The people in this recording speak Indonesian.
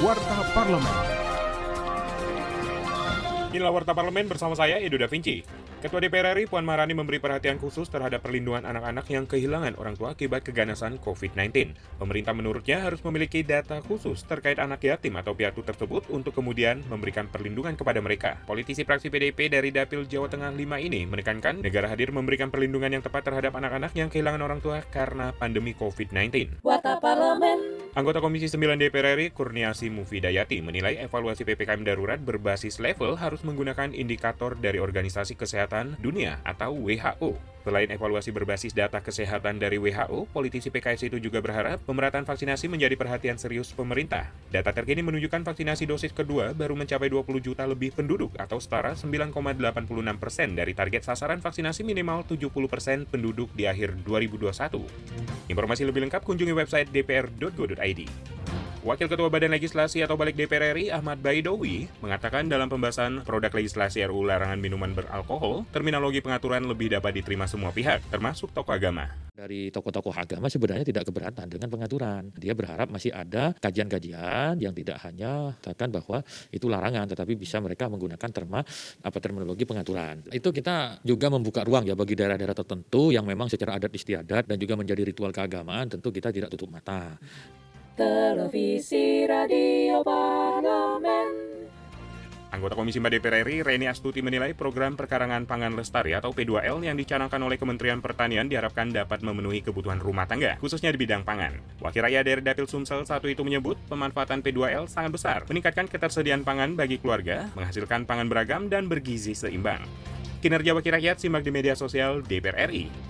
Warta Parlemen. Inilah Warta Parlemen bersama saya, Edo Da Vinci. Ketua DPR RI Puan Maharani memberi perhatian khusus terhadap perlindungan anak-anak yang kehilangan orang tua akibat keganasan COVID-19. Pemerintah menurutnya harus memiliki data khusus terkait anak yatim atau piatu tersebut untuk kemudian memberikan perlindungan kepada mereka. Politisi fraksi PDIP dari Dapil Jawa Tengah 5 ini menekankan negara hadir memberikan perlindungan yang tepat terhadap anak-anak yang kehilangan orang tua karena pandemi COVID-19. Warta Parlemen. Anggota Komisi 9 DPR RI Kurniasi Mufidayati menilai evaluasi PPKM darurat berbasis level harus menggunakan indikator dari Organisasi Kesehatan Dunia atau WHO. Selain evaluasi berbasis data kesehatan dari WHO, politisi PKS itu juga berharap pemerataan vaksinasi menjadi perhatian serius pemerintah. Data terkini menunjukkan vaksinasi dosis kedua baru mencapai 20 juta lebih penduduk atau setara 9,86 persen dari target sasaran vaksinasi minimal 70 persen penduduk di akhir 2021. Informasi lebih lengkap kunjungi website dpr.go.id. Wakil Ketua Badan Legislasi atau Balik DPR RI Ahmad Baidowi mengatakan dalam pembahasan produk legislasi RUU larangan minuman beralkohol, terminologi pengaturan lebih dapat diterima semua pihak, termasuk tokoh agama. Dari tokoh-tokoh agama sebenarnya tidak keberatan dengan pengaturan. Dia berharap masih ada kajian-kajian yang tidak hanya katakan bahwa itu larangan, tetapi bisa mereka menggunakan terma apa terminologi pengaturan. Itu kita juga membuka ruang ya bagi daerah-daerah tertentu yang memang secara adat istiadat dan juga menjadi ritual keagamaan, tentu kita tidak tutup mata. Televisi Radio Parlemen. Anggota Komisi 4 DPR RI, Reni Astuti menilai program Perkarangan Pangan Lestari atau P2L yang dicanangkan oleh Kementerian Pertanian diharapkan dapat memenuhi kebutuhan rumah tangga, khususnya di bidang pangan. Wakil rakyat dari Dapil Sumsel satu itu menyebut pemanfaatan P2L sangat besar, meningkatkan ketersediaan pangan bagi keluarga, menghasilkan pangan beragam dan bergizi seimbang. Kinerja Wakil Rakyat simak di media sosial DPR RI.